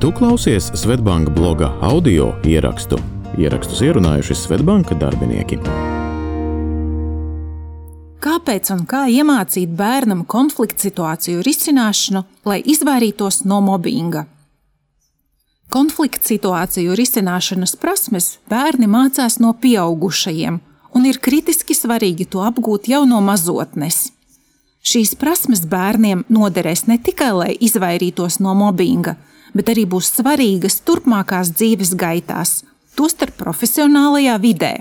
Tu klausies Svetbanka bloga audio ierakstu. Ierakstus ierunājuši Svetbanka darbinieki. Kāpēc un kā iemācīt bērnam konflikta situāciju risināšanu, lai izvairītos no mobbinga? Konflikta situāciju risināšanas prasmes bērni mācās no pieaugušajiem, un ir kritiski svarīgi to apgūt jau no mazotnes. Šīs prasmes bērniem noderēs ne tikai, lai izvairītos no mobbinga, bet arī būs svarīgas turpmākās dzīves gaitās, tostarp profesionālajā vidē.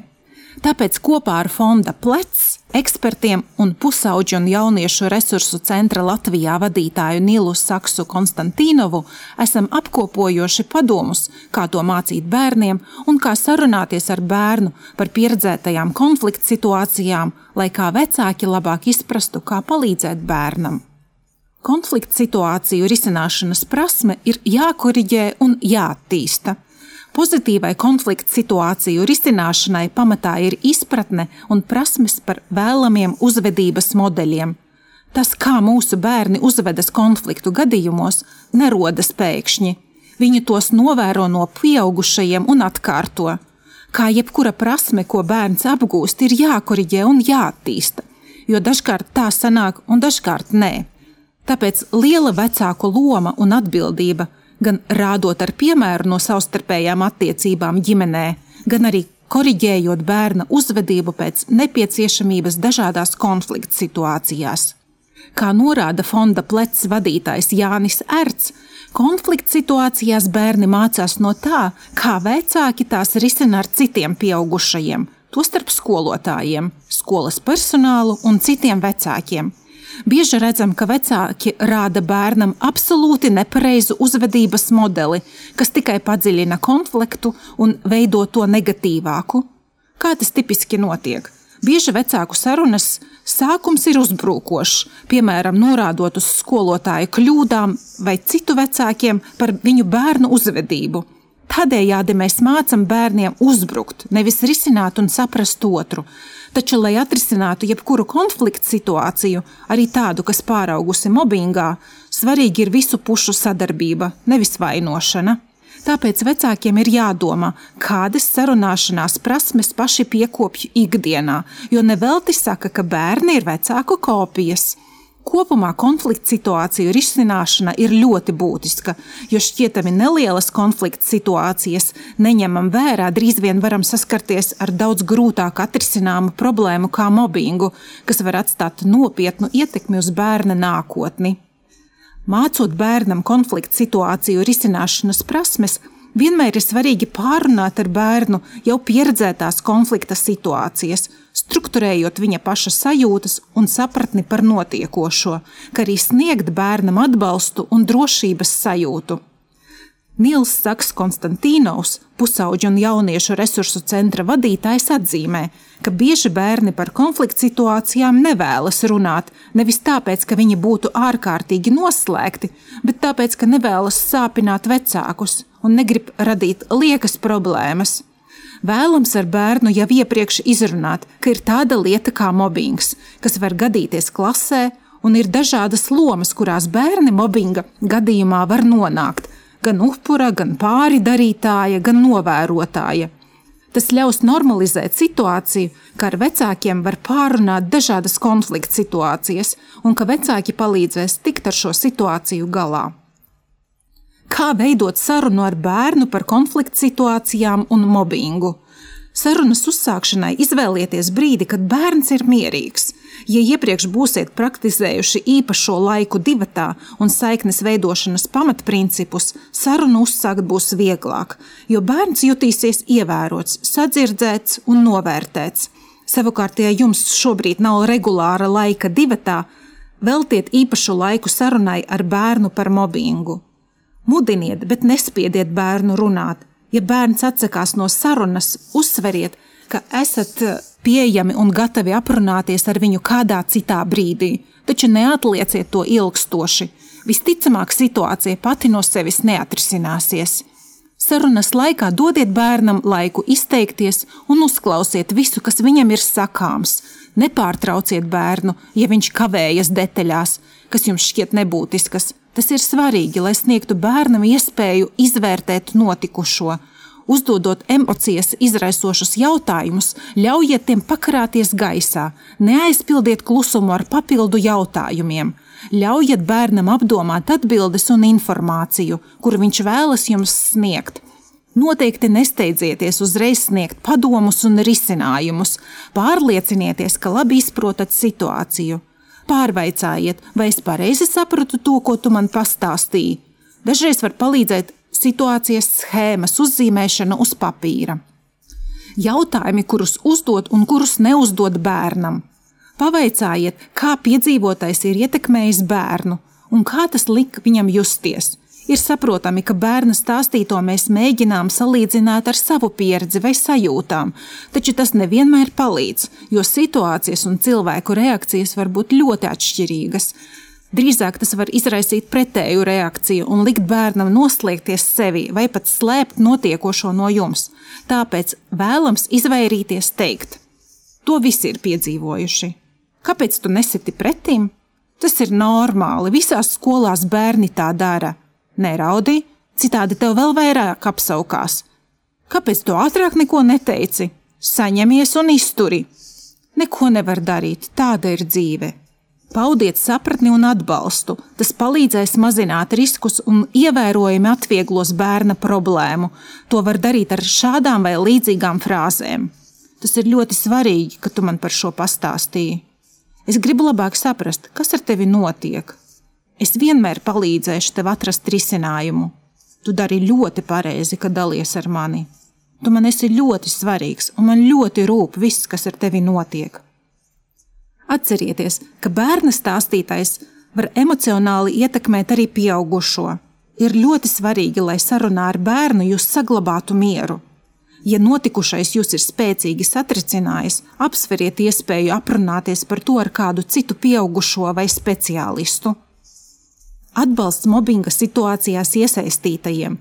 Tāpēc kopā ar Fonda Plecs ekspertiem un pusauģu un jauniešu resursu centra Latvijā vadītāju Nilu Saksu Konstantīnovu esam apkopojoši padomus, kā to mācīt bērniem un kā sarunāties ar bērnu par pieredzētajām konflikta situācijām, lai kā vecāki labāk izprastu, kā palīdzēt bērnam. Konflikta situāciju risināšanas prasme ir jākoriģē un jāattīsta. Pozitīvai konflikta situāciju risināšanai pamatā ir izpratne un prasmes par vēlamiem uzvedības modeļiem. Tas, kā mūsu bērni uzvedas konfliktu gadījumos, nerodas pēkšņi. Viņi tos novēro no pieaugušajiem un atkārto. Kā jebkura prasme, ko bērns apgūst, ir jākoriģē un jāattīsta, jo dažkārt tā sanāk un dažkārt nē. Tāpēc liela vecāku loma un atbildība gan rādot ar piemēru no savstarpējām attiecībām ģimenē, gan arī koriģējot bērna uzvedību pēc nepieciešamības dažādās konflikta situācijās. Kā norāda fonda plecs vadītājs Jānis Erts, konflikta situācijās bērni mācās no tā, kā vecāki tās risina ar citiem pieaugušajiem, tostarp skolotājiem, skolas personālu un citiem vecākiem – Bieži redzam, ka vecāki rāda bērnam absolūti nepareizu uzvedības modeli, kas tikai padziļina konfliktu un veido to negatīvāku. Kā tas tipiski notiek? Bieži vecāku sarunas sākums ir uzbrukošs, piemēram, norādot uz skolotāju kļūdām vai citu vecākiem par viņu bērnu uzvedību. Tādējādi mēs mācām bērniem uzbrukt, nevis risināt un saprast otru. Taču, lai atrisinātu jebkuru konfliktu situāciju, arī tādu, kas pāraugusi mobbingā, svarīgi ir visu pušu sadarbība, nevis vainošana. Tāpēc vecākiem ir jādomā, kādas sarunāšanās prasmes paši piekopju ikdienā, jo nevelti saka, ka bērni ir vecāku kopijas. Kopumā konflikta situāciju risināšana ir ļoti būtiska, jo šķietami nelielas konflikta situācijas neņemam vērā, drīz vien varam saskarties ar daudz grūtāk atrisināmu problēmu kā mobbingu, kas var atstāt nopietnu ietekmi uz bērna nākotni. Mācot bērnam konflikta situāciju risināšanas prasmes, Vienmēr ir svarīgi pārunāt ar bērnu jau pieredzētās konflikta situācijas, strukturējot viņa paša sajūtas un sapratni par notiekošo, kā arī sniegt bērnam atbalstu un drošības sajūtu. Nils Saks Konstantīnovs, pusauģu un jauniešu resursu centra vadītājs, atzīmē, ka bieži bērni par konflikta situācijām nevēlas runāt, nevis tāpēc, ka viņi būtu ārkārtīgi noslēgti, bet tāpēc, ka nevēlas sāpināt vecākus un negrib radīt liekas problēmas. Vēlams ar bērnu jau iepriekš izrunāt, ka ir tāda lieta kā mobbings, kas var gadīties klasē, un ir dažādas lomas, kurās bērni mobbinga gadījumā var nonākt gan upura, gan pāri darītāja, gan novērotāja. Tas ļaus normalizēt situāciju, ka ar vecākiem var pārunāt dažādas konflikta situācijas, un ka vecāki palīdzēs tikt ar šo situāciju galā. Kā veidot sarunu ar bērnu par konflikta situācijām un mobbingu? Sarunas uzsākšanai izvēlieties brīdi, kad bērns ir mierīgs. Ja iepriekš būsiet praktizējuši īpašo laiku divatā un saiknes veidošanas pamatprincipus, sarunu uzsākt būs vieglāk, jo bērns jutīsies ievērots, sadzirdēts un novērtēts. Savukārt, ja jums šobrīd nav regulāra laika divatā, veltiet īpašu laiku sarunai ar bērnu par mobbingu. Mudiniet, bet nespiediet bērnu runāt. Ja bērns atsakās no sarunas, uzsveriet, ka esat pieejami un gatavi aprunāties ar viņu kādā citā brīdī, taču neatlieciet to ilgstoši. Visticamāk, situācija pati no sevis neatrisināsies. Sarunas laikā dodiet bērnam laiku izteikties un uzklausiet visu, kas viņam ir sakāms. Nepārtrauciet bērnu, ja viņš kavējas detaļās, kas jums šķiet nebūtiskas. Tas ir svarīgi, lai sniegtu bērnam iespēju izvērtēt notikušo. Uzdodot emocijas izraisošus jautājumus, ļaujiet tiem pakarāties gaisā, neaizpildiet klusumu ar papildu jautājumiem. Ļaujiet bērnam apdomāt atbildes un informāciju, kuru viņš vēlas jums sniegt. Noteikti nesteidzieties uzreiz sniegt padomus un risinājumus. Pārliecinieties, ka labi izprotat situāciju. Pārveicājiet, vai es pareizi sapratu to, ko tu man pastāstīji. Dažreiz var palīdzēt situācijas schēmas uzzīmēšana uz papīra. Jautājumi, kurus uzdod un kurus neuzdod bērnam. Pavaicājiet, kā piedzīvotais ir ietekmējis bērnu un kā tas lika viņam justies. Ir saprotami, ka bērna stāstīto mēs mēģinām salīdzināt ar savu pieredzi vai sajūtām, taču tas nevienmēr palīdz, jo situācijas un cilvēku reakcijas var būt ļoti atšķirīgas. Drīzāk tas var izraisīt pretēju reakciju un likt bērnam noslēgties sevi vai pat slēpt notiekošo no jums. Tāpēc vēlams izvairīties teikt: To visi ir piedzīvojuši. Kāpēc tu nesiti pretim? Tas ir normāli, visās skolās bērni tā dara neraudi, citādi tev vēl vairāk apsaukās. Kāpēc tu ātrāk neko neteici? Saņemies un izturi. Neko nevar darīt, tāda ir dzīve. Paudiet sapratni un atbalstu. Tas palīdzēs mazināt riskus un ievērojami atvieglos bērna problēmu. To var darīt ar šādām vai līdzīgām frāzēm. Tas ir ļoti svarīgi, ka tu man par šo pastāstīji. Es gribu labāk saprast, kas ar tevi notiek. Es vienmēr palīdzēšu tev atrast risinājumu. Tu dari ļoti pareizi, ka dalies ar mani. Tu man esi ļoti svarīgs, un man ļoti rūp viss, kas ar tevi notiek. Atcerieties, ka bērna stāstītais var emocionāli ietekmēt arī pieaugušo. Ir ļoti svarīgi, lai sarunā ar bērnu jūs saglabātu mieru. Ja notikušais jūs ir spēcīgi satricinājis, apsveriet iespēju aprunāties par to ar kādu citu pieaugušo vai speciālistu atbalsts mobbinga situācijās iesaistītajiem,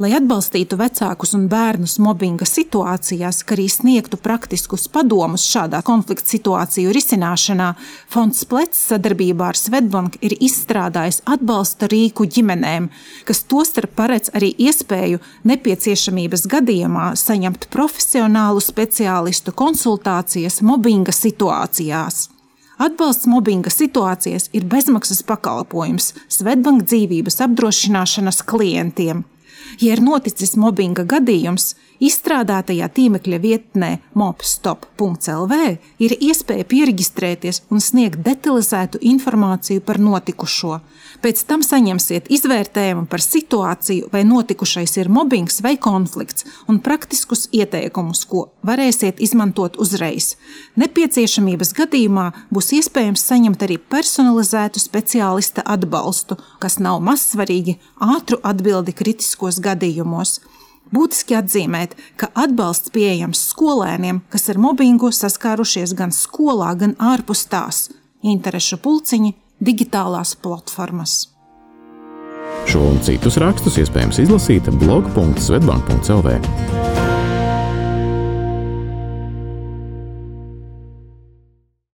lai atbalstītu vecākus un bērnus mobbinga situācijās, kā arī sniegtu praktiskus padomus šādā konflikta situāciju risināšanā, Fonds Plets sadarbībā ar Svetbanku ir izstrādājis atbalsta rīku ģimenēm, kas tostarp paredz arī iespēju nepieciešamības gadījumā saņemt profesionālu speciālistu konsultācijas mobbinga situācijās. Atbalsts mobbinga situācijās ir bezmaksas pakalpojums Svetbank dzīvības apdrošināšanas klientiem. Ja ir noticis mobbinga gadījums, Izstrādātajā tīmekļa vietnē mopstop.lv ir iespēja pieregistrēties un sniegt detalizētu informāciju par notikušo. Pēc tam saņemsiet izvērtējumu par situāciju, vai notikušais ir mobbings vai konflikts, un praktiskus ieteikumus, ko varēsiet izmantot uzreiz. Nepieciešamības gadījumā būs iespējams saņemt arī personalizētu speciālista atbalstu, kas nav mazsvarīgi ātru atbildi kritiskos gadījumos. Būtiski atzīmēt, ka atbalsts pieejams skolēniem, kas ar mobbingu saskārušies gan skolā, gan ārpus tās - interešu pulciņi, digitālās platformas. Šo un citus rakstus iespējams izlasīt blog.svetbank.cl.